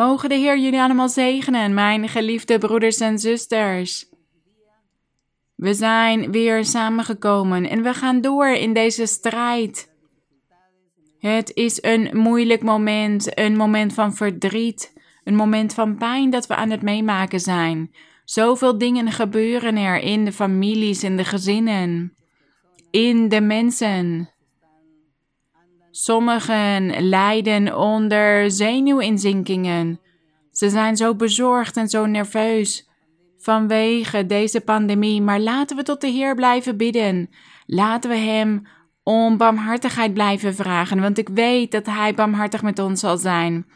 Mogen de Heer jullie allemaal zegenen, mijn geliefde broeders en zusters. We zijn weer samengekomen en we gaan door in deze strijd. Het is een moeilijk moment, een moment van verdriet, een moment van pijn dat we aan het meemaken zijn. Zoveel dingen gebeuren er in de families, in de gezinnen, in de mensen. Sommigen lijden onder zenuwinzinkingen. Ze zijn zo bezorgd en zo nerveus vanwege deze pandemie. Maar laten we tot de Heer blijven bidden. Laten we Hem om barmhartigheid blijven vragen, want ik weet dat Hij barmhartig met ons zal zijn.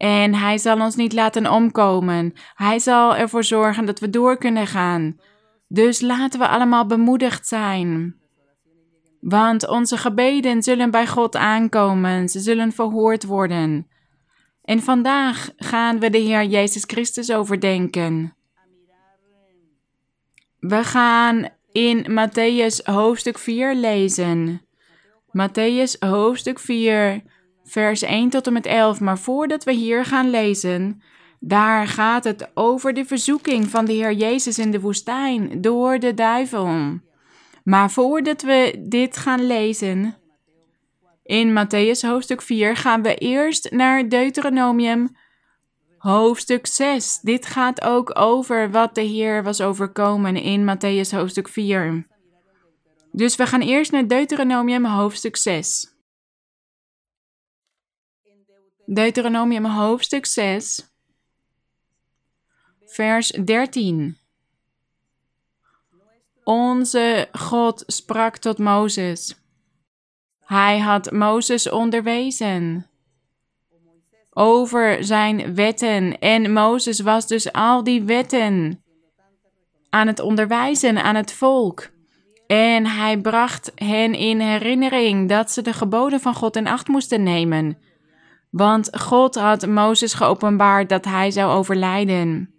En Hij zal ons niet laten omkomen. Hij zal ervoor zorgen dat we door kunnen gaan. Dus laten we allemaal bemoedigd zijn. Want onze gebeden zullen bij God aankomen, ze zullen verhoord worden. En vandaag gaan we de Heer Jezus Christus overdenken. We gaan in Matthäus hoofdstuk 4 lezen. Matthäus hoofdstuk 4, vers 1 tot en met 11. Maar voordat we hier gaan lezen, daar gaat het over de verzoeking van de Heer Jezus in de woestijn door de duivel. Maar voordat we dit gaan lezen, in Matthäus hoofdstuk 4 gaan we eerst naar Deuteronomium hoofdstuk 6. Dit gaat ook over wat de Heer was overkomen in Matthäus hoofdstuk 4. Dus we gaan eerst naar Deuteronomium hoofdstuk 6. Deuteronomium hoofdstuk 6, vers 13. Onze God sprak tot Mozes. Hij had Mozes onderwezen over zijn wetten. En Mozes was dus al die wetten aan het onderwijzen aan het volk. En hij bracht hen in herinnering dat ze de geboden van God in acht moesten nemen. Want God had Mozes geopenbaard dat hij zou overlijden.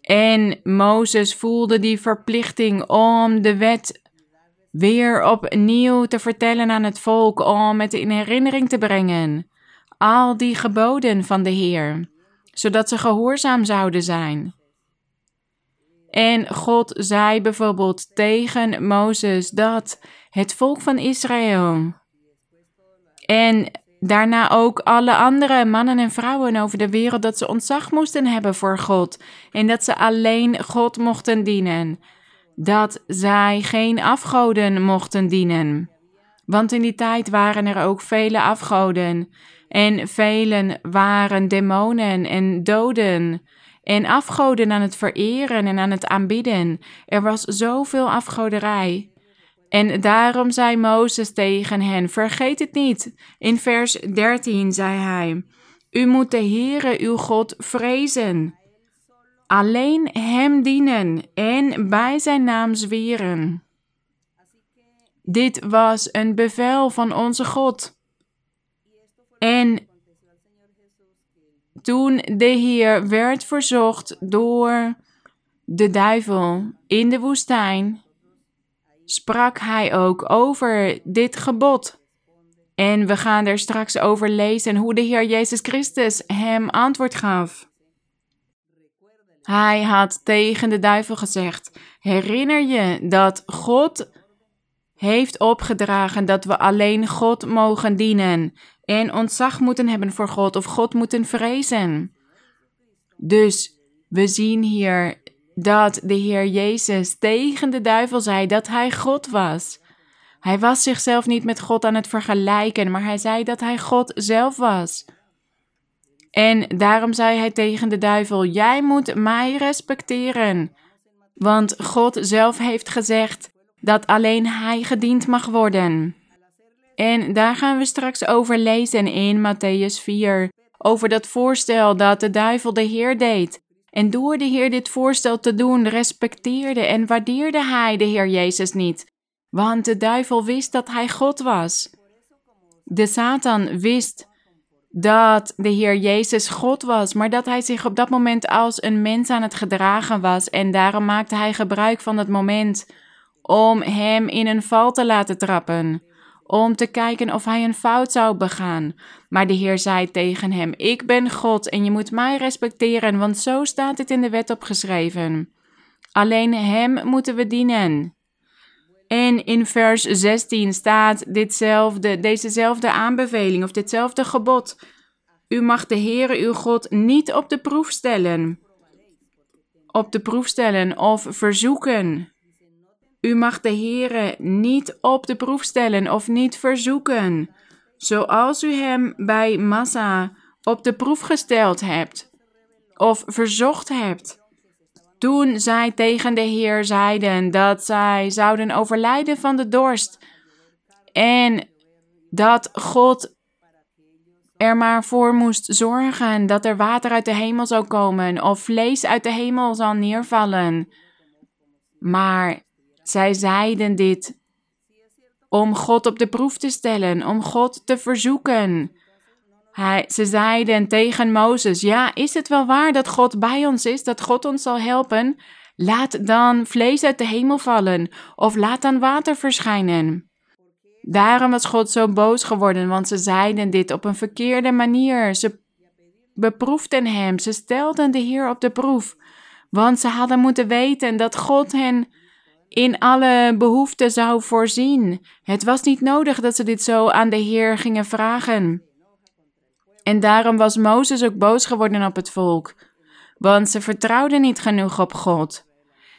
En Mozes voelde die verplichting om de wet weer opnieuw te vertellen aan het volk, om het in herinnering te brengen al die geboden van de Heer, zodat ze gehoorzaam zouden zijn. En God zei bijvoorbeeld tegen Mozes dat het volk van Israël en daarna ook alle andere mannen en vrouwen over de wereld dat ze ontzag moesten hebben voor God en dat ze alleen God mochten dienen, dat zij geen afgoden mochten dienen. Want in die tijd waren er ook vele afgoden en velen waren demonen en doden en afgoden aan het vereren en aan het aanbidden. Er was zoveel afgoderij. En daarom zei Mozes tegen hen: Vergeet het niet. In vers 13 zei hij: U moet de Heere uw God vrezen. Alleen Hem dienen en bij Zijn naam zweren. Dit was een bevel van onze God. En toen de Heer werd verzocht door de duivel in de woestijn, sprak hij ook over dit gebod. En we gaan er straks over lezen hoe de Heer Jezus Christus hem antwoord gaf. Hij had tegen de duivel gezegd: Herinner je dat God heeft opgedragen dat we alleen God mogen dienen en ontzag moeten hebben voor God of God moeten vrezen. Dus we zien hier dat de Heer Jezus tegen de duivel zei dat hij God was. Hij was zichzelf niet met God aan het vergelijken, maar hij zei dat hij God zelf was. En daarom zei hij tegen de duivel: Jij moet mij respecteren. Want God zelf heeft gezegd dat alleen Hij gediend mag worden. En daar gaan we straks over lezen in Matthäus 4, over dat voorstel dat de duivel de Heer deed. En door de Heer dit voorstel te doen, respecteerde en waardeerde hij de Heer Jezus niet, want de duivel wist dat hij God was. De Satan wist dat de Heer Jezus God was, maar dat hij zich op dat moment als een mens aan het gedragen was. En daarom maakte hij gebruik van dat moment om hem in een val te laten trappen, om te kijken of hij een fout zou begaan. Maar de Heer zei tegen hem: Ik ben God en je moet mij respecteren, want zo staat het in de wet opgeschreven. Alleen Hem moeten we dienen. En in vers 16 staat ditzelfde, dezezelfde aanbeveling of ditzelfde gebod. U mag de Heere uw God niet op de proef stellen. Op de proef stellen of verzoeken. U mag de Heere niet op de proef stellen of niet verzoeken, zoals u hem bij Massa op de proef gesteld hebt of verzocht hebt. Toen zij tegen de Heer zeiden dat zij zouden overlijden van de dorst en dat God er maar voor moest zorgen dat er water uit de hemel zou komen of vlees uit de hemel zal neervallen. Maar zij zeiden dit om God op de proef te stellen, om God te verzoeken. Hij, ze zeiden tegen Mozes: Ja, is het wel waar dat God bij ons is, dat God ons zal helpen? Laat dan vlees uit de hemel vallen, of laat dan water verschijnen. Daarom was God zo boos geworden, want ze zeiden dit op een verkeerde manier. Ze beproefden hem, ze stelden de Heer op de proef, want ze hadden moeten weten dat God hen in alle behoeften zou voorzien. Het was niet nodig dat ze dit zo aan de Heer gingen vragen. En daarom was Mozes ook boos geworden op het volk, want ze vertrouwden niet genoeg op God.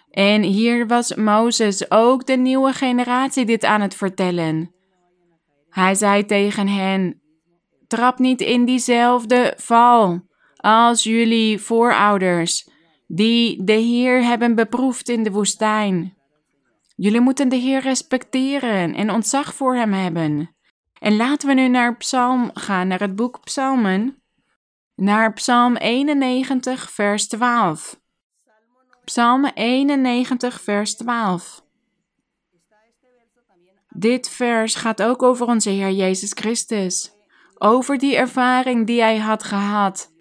En hier was Mozes ook de nieuwe generatie dit aan het vertellen. Hij zei tegen hen: Trap niet in diezelfde val als jullie voorouders, die de Heer hebben beproefd in de woestijn. Jullie moeten de Heer respecteren en ontzag voor Hem hebben. En laten we nu naar Psalm gaan, naar het boek Psalmen, naar Psalm 91, vers 12. Psalm 91, vers 12. Dit vers gaat ook over onze Heer Jezus Christus, over die ervaring die hij had gehad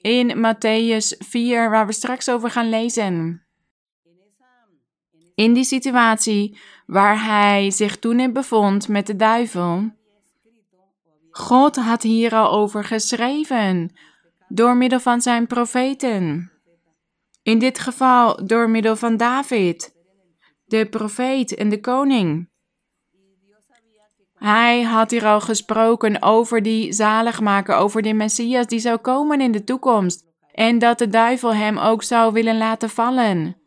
in Matthäus 4, waar we straks over gaan lezen. In die situatie waar hij zich toen in bevond met de duivel, God had hier al over geschreven door middel van zijn profeten. In dit geval door middel van David, de profeet en de koning. Hij had hier al gesproken over die zaligmaker, over de Messias die zou komen in de toekomst. En dat de duivel hem ook zou willen laten vallen.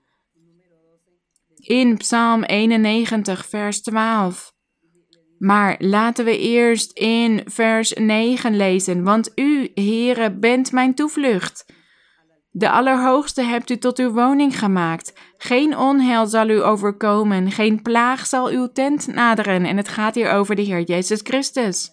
In Psalm 91, vers 12. Maar laten we eerst in vers 9 lezen. Want u, Heere, bent mijn toevlucht. De Allerhoogste hebt u tot uw woning gemaakt. Geen onheil zal u overkomen, geen plaag zal uw tent naderen. En het gaat hier over de Heer Jezus Christus.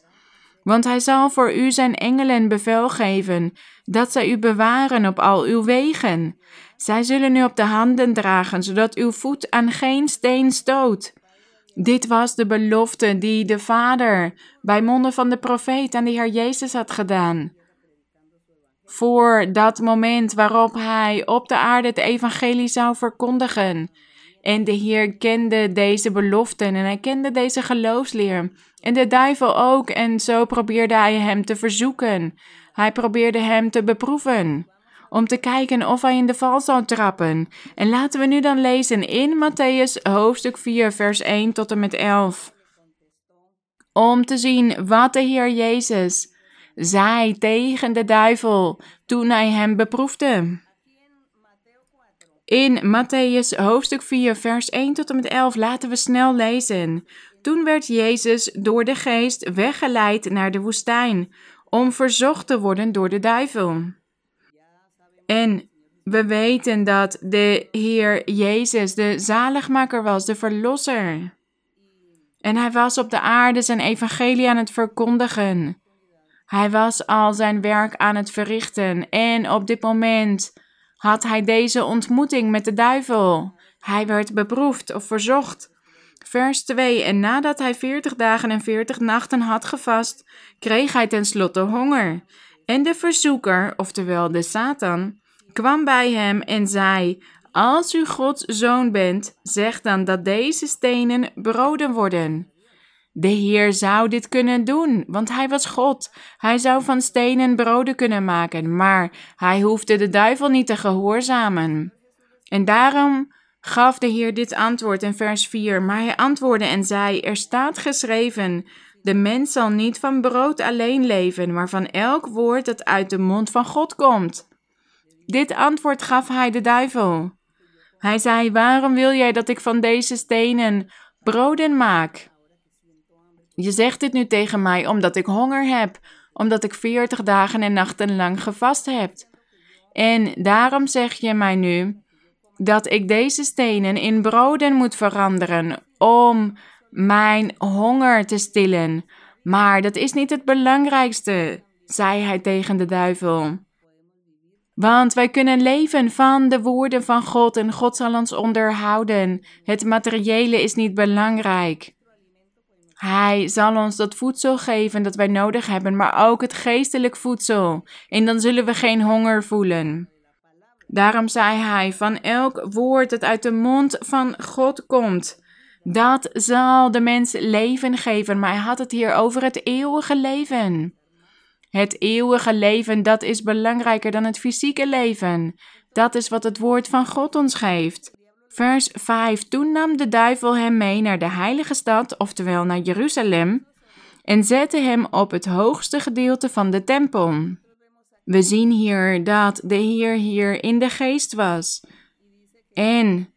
Want hij zal voor u zijn engelen bevel geven, dat zij u bewaren op al uw wegen. Zij zullen u op de handen dragen, zodat uw voet aan geen steen stoot. Dit was de belofte die de Vader bij monden van de profeet aan de Heer Jezus had gedaan. Voor dat moment waarop hij op de aarde het evangelie zou verkondigen. En de Heer kende deze beloften en hij kende deze geloofsleer. En de duivel ook, en zo probeerde hij hem te verzoeken. Hij probeerde hem te beproeven om te kijken of hij in de val zou trappen. En laten we nu dan lezen in Matthäus hoofdstuk 4, vers 1 tot en met 11. Om te zien wat de Heer Jezus zei tegen de duivel toen hij hem beproefde. In Matthäus hoofdstuk 4, vers 1 tot en met 11 laten we snel lezen. Toen werd Jezus door de geest weggeleid naar de woestijn om verzocht te worden door de duivel. En we weten dat de Heer Jezus de zaligmaker was, de verlosser. En hij was op de aarde zijn evangelie aan het verkondigen. Hij was al zijn werk aan het verrichten en op dit moment had hij deze ontmoeting met de duivel. Hij werd beproefd of verzocht. Vers 2. En nadat hij veertig dagen en veertig nachten had gevast, kreeg hij tenslotte honger. En de verzoeker, oftewel de Satan, kwam bij hem en zei: Als u Gods zoon bent, zeg dan dat deze stenen broden worden. De Heer zou dit kunnen doen, want hij was God. Hij zou van stenen broden kunnen maken, maar hij hoefde de duivel niet te gehoorzamen. En daarom gaf de Heer dit antwoord in vers 4. Maar hij antwoordde en zei: Er staat geschreven: De mens zal niet van brood alleen leven, maar van elk woord dat uit de mond van God komt. Dit antwoord gaf hij de duivel. Hij zei: Waarom wil jij dat ik van deze stenen broden maak? Je zegt dit nu tegen mij omdat ik honger heb, omdat ik veertig dagen en nachten lang gevast heb. En daarom zeg je mij nu dat ik deze stenen in broden moet veranderen om mijn honger te stillen. Maar dat is niet het belangrijkste, zei hij tegen de duivel. Want wij kunnen leven van de woorden van God en God zal ons onderhouden. Het materiële is niet belangrijk. Hij zal ons dat voedsel geven dat wij nodig hebben, maar ook het geestelijk voedsel. En dan zullen we geen honger voelen. Daarom zei hij: Van elk woord dat uit de mond van God komt, dat zal de mens leven geven. Maar hij had het hier over het eeuwige leven. Het eeuwige leven, dat is belangrijker dan het fysieke leven. Dat is wat het woord van God ons geeft. Vers 5. Toen nam de duivel hem mee naar de heilige stad, oftewel naar Jeruzalem, en zette hem op het hoogste gedeelte van de tempel. We zien hier dat de Heer hier in de geest was. En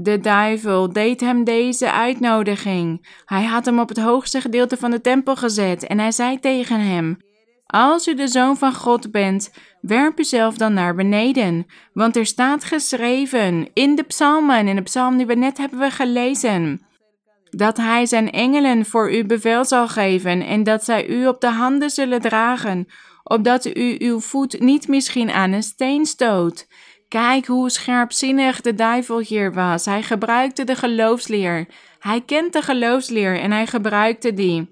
de duivel deed hem deze uitnodiging. Hij had hem op het hoogste gedeelte van de tempel gezet en hij zei tegen hem: Als u de zoon van God bent, werp uzelf dan naar beneden, want er staat geschreven in de psalmen, in de psalm die we net hebben gelezen, dat hij zijn engelen voor u bevel zal geven en dat zij u op de handen zullen dragen, opdat u uw voet niet misschien aan een steen stoot. Kijk hoe scherpzinnig de duivel hier was. Hij gebruikte de geloofsleer. Hij kent de geloofsleer en hij gebruikte die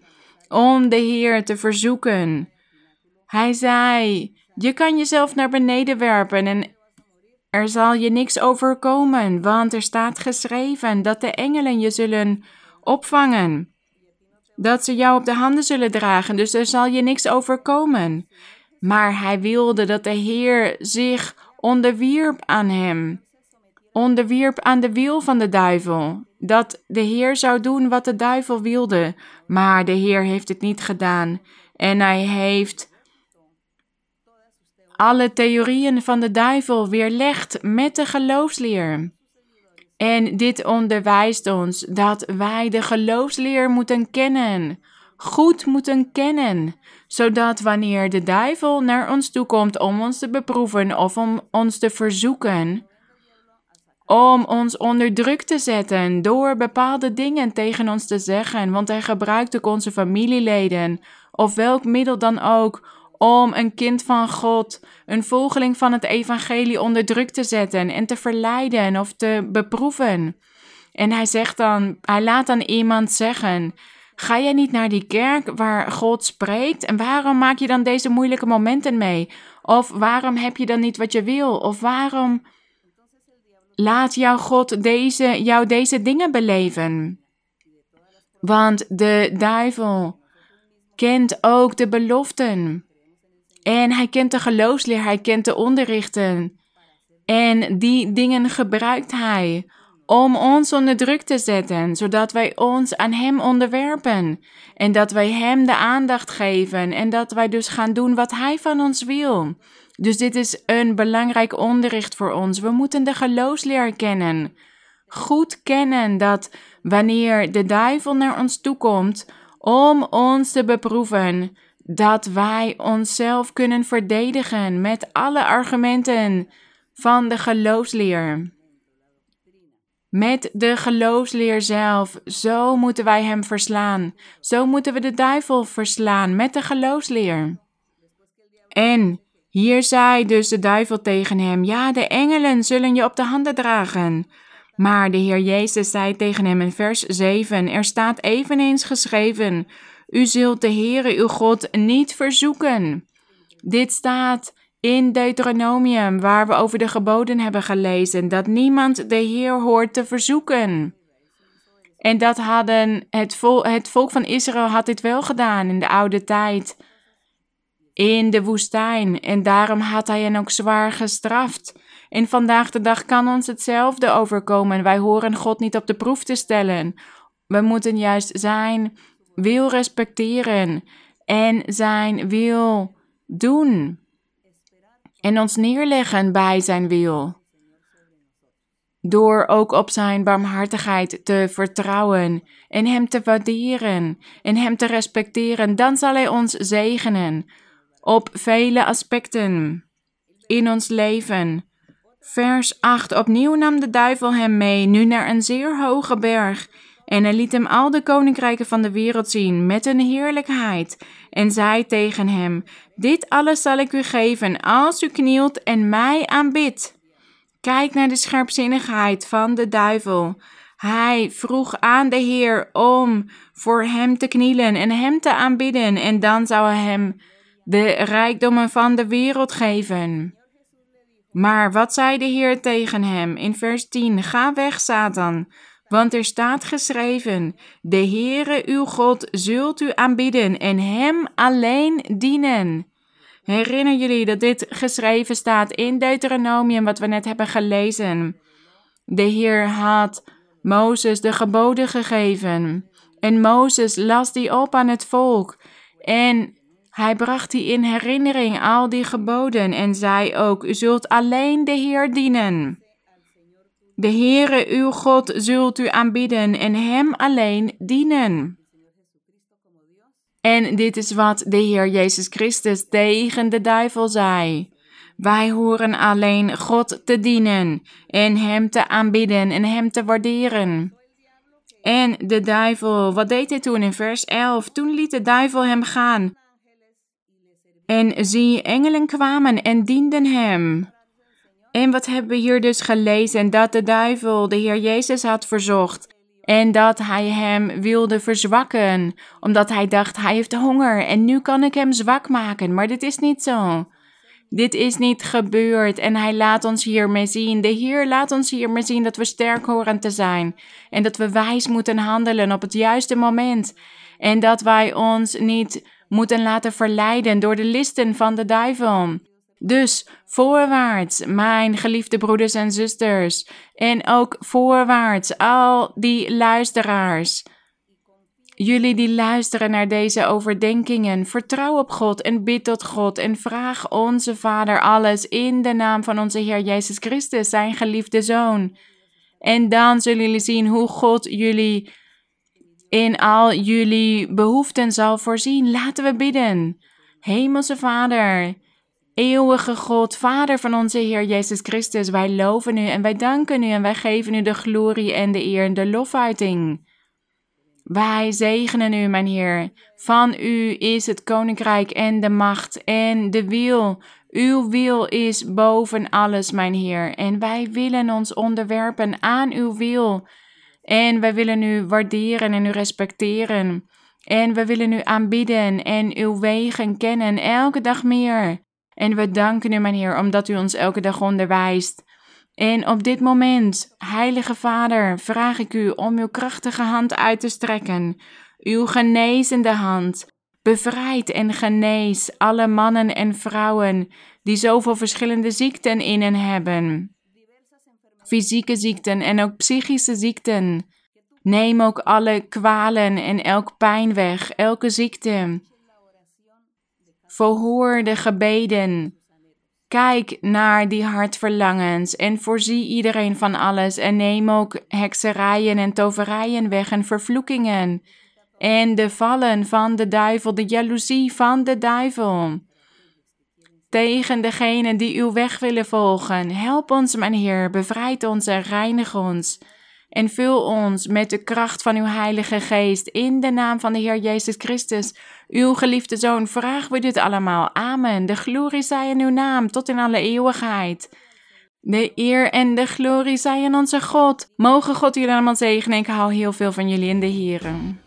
om de Heer te verzoeken. Hij zei: Je kan jezelf naar beneden werpen en er zal je niks overkomen, want er staat geschreven dat de engelen je zullen opvangen. Dat ze jou op de handen zullen dragen, dus er zal je niks overkomen. Maar hij wilde dat de Heer zich onderwierp aan hem. Onderwierp aan de wil van de duivel. Dat de Heer zou doen wat de duivel wilde. Maar de Heer heeft het niet gedaan. En hij heeft alle theorieën van de duivel weerlegd met de geloofsleer. En dit onderwijst ons dat wij de geloofsleer moeten kennen, goed moeten kennen, zodat wanneer de duivel naar ons toe komt om ons te beproeven of om ons te verzoeken, om ons onder druk te zetten door bepaalde dingen tegen ons te zeggen, want hij gebruikt ook onze familieleden of welk middel dan ook om een kind van God, een volgeling van het evangelie onder druk te zetten en te verleiden of te beproeven. En hij zegt dan, hij laat dan iemand zeggen: Ga jij niet naar die kerk waar God spreekt? En waarom maak je dan deze moeilijke momenten mee? Of waarom heb je dan niet wat je wil? Of waarom laat jouw God deze, jou deze dingen beleven? Want de duivel kent ook de beloften. En hij kent de geloofsleer, hij kent de onderrichten. En die dingen gebruikt hij om ons onder druk te zetten, zodat wij ons aan Hem onderwerpen en dat wij Hem de aandacht geven en dat wij dus gaan doen wat Hij van ons wil. Dus dit is een belangrijk onderricht voor ons. We moeten de geloofsleer kennen. Goed kennen dat wanneer de duivel naar ons toe komt om ons te beproeven, dat wij onszelf kunnen verdedigen met alle argumenten van de geloofsleer. Met de geloofsleer zelf, zo moeten wij hem verslaan. Zo moeten we de duivel verslaan met de geloofsleer. En hier zei dus de duivel tegen hem: Ja, de engelen zullen je op de handen dragen. Maar de Heer Jezus zei tegen hem in vers 7: Er staat eveneens geschreven: U zult de Heere uw God niet verzoeken. Dit staat in Deuteronomium, waar we over de geboden hebben gelezen, dat niemand de Heer hoort te verzoeken. En dat hadden het, het volk van Israël had dit wel gedaan in de oude tijd, in de woestijn. En daarom had hij hen ook zwaar gestraft. En vandaag de dag kan ons hetzelfde overkomen. Wij horen God niet op de proef te stellen. We moeten juist zijn wil respecteren en zijn wil doen. En ons neerleggen bij zijn wil. Door ook op zijn barmhartigheid te vertrouwen en hem te waarderen en hem te respecteren, dan zal hij ons zegenen op vele aspecten in ons leven. Vers 8. Opnieuw nam de duivel hem mee, nu naar een zeer hoge berg. En hij liet hem al de koninkrijken van de wereld zien met een heerlijkheid. En zei tegen hem: Dit alles zal ik u geven als u knielt en mij aanbidt. Kijk naar de scherpzinnigheid van de duivel. Hij vroeg aan de Heer om voor hem te knielen en hem te aanbidden, en dan zou hij hem de rijkdommen van de wereld geven. Maar wat zei de Heer tegen hem in vers 10? Ga weg, Satan, want er staat geschreven: De Heere uw God zult u aanbieden en hem alleen dienen. Herinner jullie dat dit geschreven staat in Deuteronomium, wat we net hebben gelezen? De Heer had Mozes de geboden gegeven. En Mozes las die op aan het volk. En hij bracht die in herinnering, al die geboden, en zei ook: U zult alleen de Heer dienen. De Heere uw God zult u aanbidden en Hem alleen dienen. En dit is wat de Heer Jezus Christus tegen de duivel zei. Wij horen alleen God te dienen en Hem te aanbidden en Hem te waarderen. En de duivel, wat deed hij toen in vers 11? Toen liet de duivel hem gaan en zie, engelen kwamen en dienden hem. En wat hebben we hier dus gelezen? Dat de duivel de Heer Jezus had verzocht. En dat hij hem wilde verzwakken, omdat hij dacht hij heeft honger en nu kan ik hem zwak maken. Maar dit is niet zo. Dit is niet gebeurd en hij laat ons hiermee zien. De Heer laat ons hiermee zien dat we sterk horen te zijn en dat we wijs moeten handelen op het juiste moment. En dat wij ons niet moeten laten verleiden door de listen van de duivel. Dus voorwaarts, mijn geliefde broeders en zusters, en ook voorwaarts, al die luisteraars. Jullie die luisteren naar deze overdenkingen, vertrouw op God en bid tot God en vraag onze Vader alles in de naam van onze Heer Jezus Christus, zijn geliefde Zoon. En dan zullen jullie zien hoe God jullie in al jullie behoeften zal voorzien. Laten we bidden. Hemelse Vader, eeuwige God, Vader van onze Heer Jezus Christus, wij loven u en wij danken u en wij geven u de glorie en de eer en de lofuiting. Wij zegenen u, mijn Heer. Van u is het koninkrijk en de macht en de wil. Uw wil is boven alles, mijn Heer. En wij willen ons onderwerpen aan uw wil. En wij willen u waarderen en u respecteren. En we willen u aanbieden en uw wegen kennen elke dag meer. En we danken u, mijn Heer, omdat u ons elke dag onderwijst. En op dit moment, Heilige Vader, vraag ik u om uw krachtige hand uit te strekken, uw genezende hand. Bevrijd en genees alle mannen en vrouwen die zoveel verschillende ziekten in hen hebben fysieke ziekten en ook psychische ziekten. Neem ook alle kwalen en elk pijn weg, elke ziekte. Verhoor de gebeden. Kijk naar die hartverlangens en voorzie iedereen van alles en neem ook hekserijen en toverijen weg en vervloekingen en de vallen van de duivel, de jaloezie van de duivel tegen degenen die uw weg willen volgen. Help ons, mijn Heer, bevrijd ons en reinig ons. En vul ons met de kracht van uw Heilige Geest. In de naam van de Heer Jezus Christus, uw geliefde Zoon, vragen we dit allemaal. Amen. De glorie zij in uw naam tot in alle eeuwigheid. De eer en de glorie zijn aan onze God. Mogen God jullie allemaal zegenen. Ik hou heel veel van jullie in de Heren.